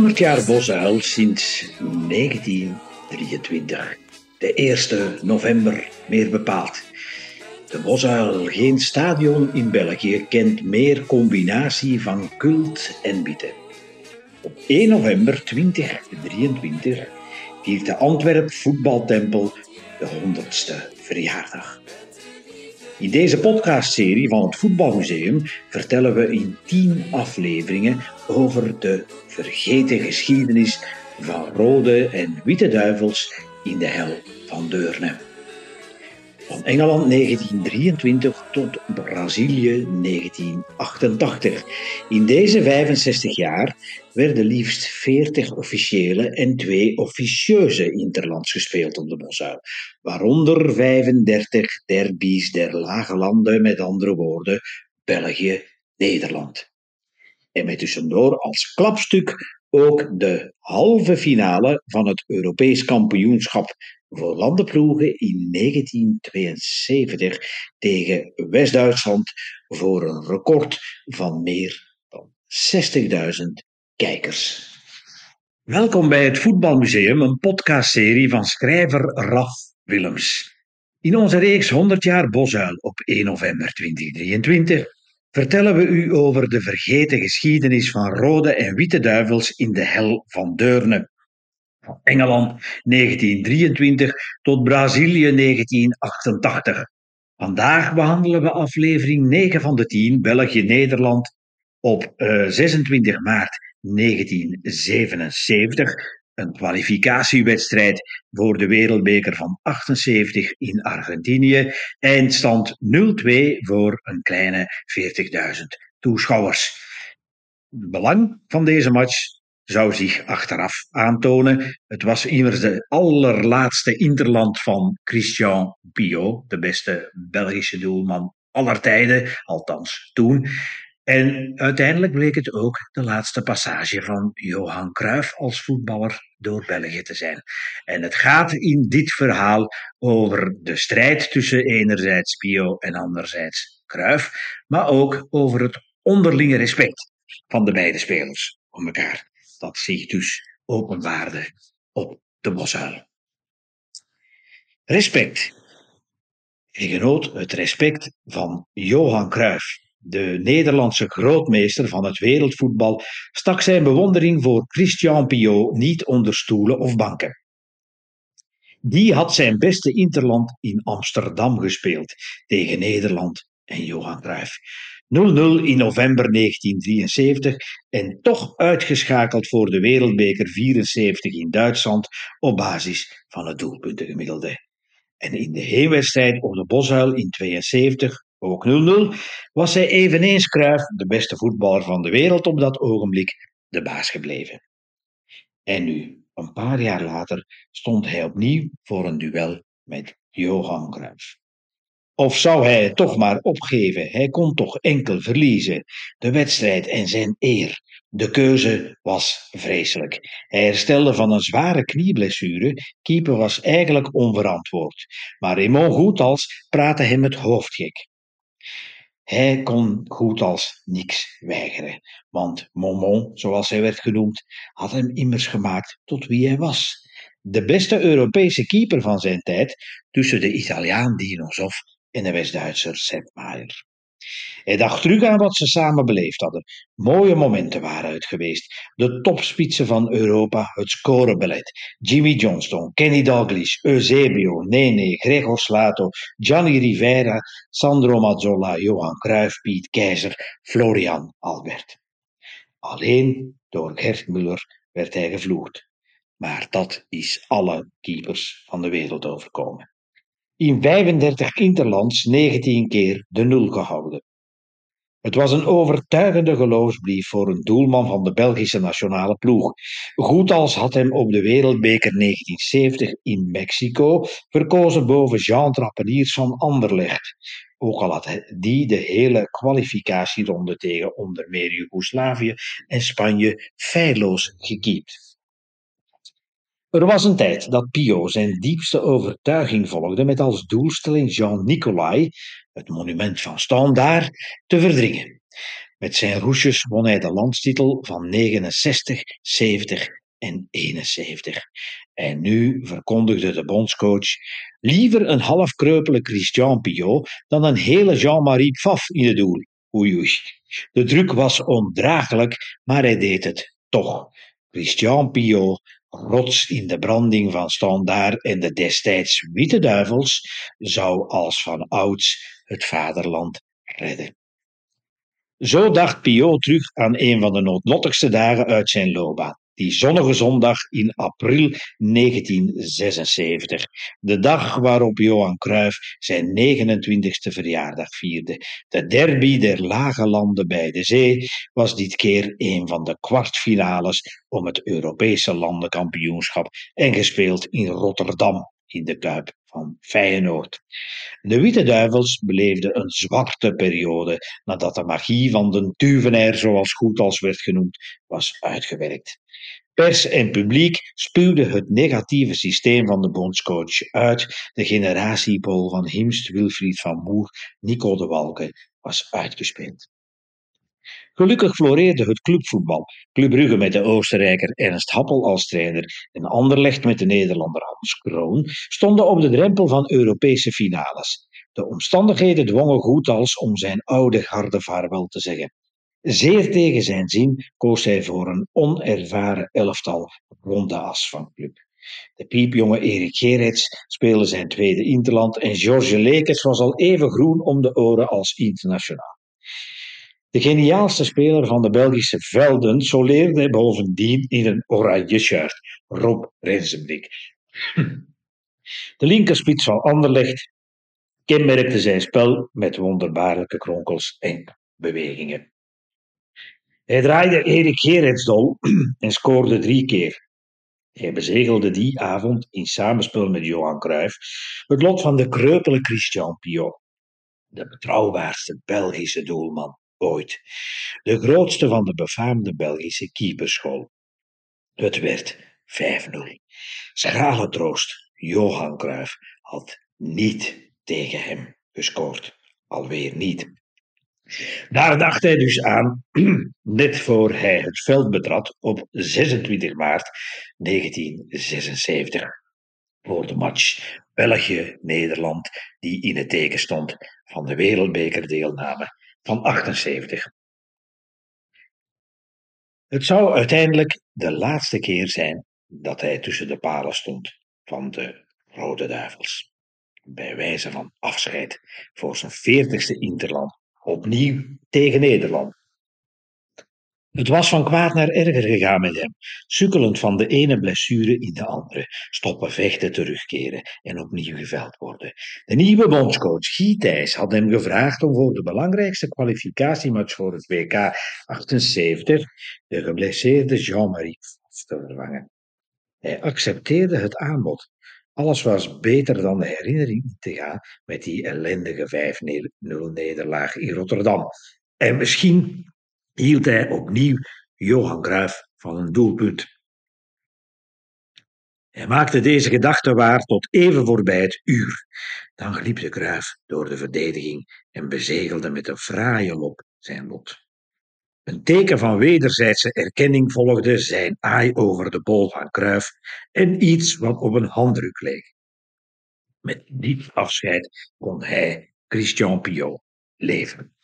100 jaar Bosuil sinds 1923. De 1 november meer bepaald. De Bosuil, geen stadion in België, kent meer combinatie van cult en bieten. Op 1 november 2023 viert de Antwerp voetbaltempel de 100ste verjaardag. In deze podcastserie van het Voetbalmuseum vertellen we in 10 afleveringen over de vergeten geschiedenis van rode en witte duivels in de hel van Deurne. Van Engeland 1923 tot Brazilië 1988. In deze 65 jaar werden liefst 40 officiële en 2 officieuze interlands gespeeld op de Bosuil, waaronder 35 derbies der lage landen, met andere woorden België, Nederland. En met tussendoor als klapstuk ook de halve finale van het Europees kampioenschap voor landenploegen in 1972 tegen West-Duitsland voor een record van meer dan 60.000 kijkers. Welkom bij het Voetbalmuseum, een podcastserie van schrijver Raf Willems. In onze reeks 100 jaar Bosuil op 1 november 2023 vertellen we u over de vergeten geschiedenis van rode en witte duivels in de hel van Deurne. Van Engeland 1923 tot Brazilië 1988. Vandaag behandelen we aflevering 9 van de 10 België-Nederland op uh, 26 maart 1977. Een kwalificatiewedstrijd voor de Wereldbeker van 78 in Argentinië. Eindstand 0-2 voor een kleine 40.000 toeschouwers. Het belang van deze match zou zich achteraf aantonen. Het was immers de allerlaatste interland van Christian Pio, de beste Belgische doelman aller tijden, althans toen. En uiteindelijk bleek het ook de laatste passage van Johan Cruijff als voetballer door België te zijn. En het gaat in dit verhaal over de strijd tussen enerzijds Pio en anderzijds Cruijff, maar ook over het onderlinge respect van de beide spelers om elkaar. Dat zich dus openbaarde op de Bosuil. Respect. Je genoot het respect van Johan Cruijff de Nederlandse grootmeester van het wereldvoetbal stak zijn bewondering voor Christian Piot niet onder stoelen of banken. Die had zijn beste interland in Amsterdam gespeeld tegen Nederland en Johan Cruijff. 0-0 in november 1973 en toch uitgeschakeld voor de Wereldbeker 74 in Duitsland op basis van het doelpuntengemiddelde. En in de heenwedstrijd op de Bosuil in 72 ook 0-0, was hij eveneens Cruijff, de beste voetballer van de wereld op dat ogenblik, de baas gebleven. En nu, een paar jaar later, stond hij opnieuw voor een duel met Johan Cruijff. Of zou hij het toch maar opgeven? Hij kon toch enkel verliezen. De wedstrijd en zijn eer. De keuze was vreselijk. Hij herstelde van een zware knieblessure. Keeper was eigenlijk onverantwoord. Maar Raymond Goethals praatte hem het hoofd gek. Hij kon goed als niks weigeren, want Momon, zoals hij werd genoemd, had hem immers gemaakt tot wie hij was. De beste Europese keeper van zijn tijd tussen de Italiaan Dinosov en de West-Duitser Sepp. Hij dacht terug aan wat ze samen beleefd hadden. Mooie momenten waren het geweest. De topspitsen van Europa, het scoreballet. Jimmy Johnston, Kenny Dalglish, Eusebio, Nene, Gregor Slato, Gianni Rivera, Sandro Mazzola, Johan Cruijff, Piet Keizer, Florian Albert. Alleen door Gert Muller werd hij gevloerd. Maar dat is alle keepers van de wereld overkomen in 35 interlands 19 keer de nul gehouden. Het was een overtuigende geloofsbrief voor een doelman van de Belgische nationale ploeg. Goed als had hem op de Wereldbeker 1970 in Mexico verkozen boven Jean Trappeniers van Anderlecht. Ook al had die de hele kwalificatieronde tegen onder meer Joegoslavië en Spanje feilloos gekiept. Er was een tijd dat Pio zijn diepste overtuiging volgde met als doelstelling Jean Nicolai, het monument van Standaard, te verdringen. Met zijn roesjes won hij de landstitel van 69, 70 en 71. En nu verkondigde de bondscoach liever een half kreupele Christian Piot dan een hele Jean-Marie Pfaff in het doel. Oei oei. De druk was ondraaglijk, maar hij deed het toch. Christian Piot, rots in de branding van Standaard en de destijds Witte Duivels, zou als van ouds het vaderland redden. Zo dacht Piot terug aan een van de noodlottigste dagen uit zijn loopbaan. Die zonnige zondag in april 1976. De dag waarop Johan Cruijff zijn 29ste verjaardag vierde. De derby der lage landen bij de zee was dit keer een van de kwartfinales om het Europese landenkampioenschap en gespeeld in Rotterdam in de Kuip van Feyenoord. De Witte Duivels beleefden een zwarte periode nadat de magie van de Tuvenair, zoals goed als werd genoemd, was uitgewerkt. Pers en publiek spuwden het negatieve systeem van de bondscoach uit. De generatiepool van Himst, Wilfried van Moer, Nico de Walken was uitgespeeld. Gelukkig floreerde het clubvoetbal. Club Brugge met de Oostenrijker Ernst Happel als trainer en Anderlecht met de Nederlander Hans Kroon stonden op de drempel van Europese finales. De omstandigheden dwongen Goethals om zijn oude garde vaarwel te zeggen. Zeer tegen zijn zin koos hij voor een onervaren elftal rond de as van club. De piepjonge Erik Gerets speelde zijn tweede interland en George Lekes was al even groen om de oren als internationaal. De geniaalste speler van de Belgische velden soleerde bovendien in een oranje shirt, Rob Rensenbrink. De linkerspits van Anderlecht kenmerkte zijn spel met wonderbaarlijke kronkels en bewegingen. Hij draaide Erik Gerritsdol en scoorde drie keer. Hij bezegelde die avond in samenspel met Johan Cruijff het lot van de kreupele Christian Piot, de betrouwbaarste Belgische doelman ooit, de grootste van de befaamde Belgische keeperschool. Het werd 5-0. Schrale troost, Johan Cruijff had niet tegen hem gescoord. Alweer niet. Daar dacht hij dus aan, net voor hij het veld betrad op 26 maart 1976. Voor de match België-Nederland, die in het teken stond van de wereldbekerdeelname van 78. Het zou uiteindelijk de laatste keer zijn dat hij tussen de palen stond van de Rode Duivels. Bij wijze van afscheid voor zijn veertigste Interland opnieuw tegen Nederland. Het was van kwaad naar erger gegaan met hem, sukkelend van de ene blessure in de andere, stoppen vechten terugkeren en opnieuw geveld worden. De nieuwe bondscoach Gietijs had hem gevraagd om voor de belangrijkste kwalificatiematch voor het WK 78 de geblesseerde Jean-Marie te vervangen. Hij accepteerde het aanbod. Alles was beter dan de herinnering te gaan met die ellendige 5-0 nederlaag in Rotterdam. En misschien hield hij opnieuw Johan Cruijff van een doelpunt. Hij maakte deze gedachte waar tot even voorbij het uur. Dan gliep de Cruijff door de verdediging en bezegelde met een fraaie lop zijn lot. Een teken van wederzijdse erkenning volgde zijn aai over de bol van Cruijff en iets wat op een handdruk leek. Met dit afscheid kon hij, Christian Piot, leven.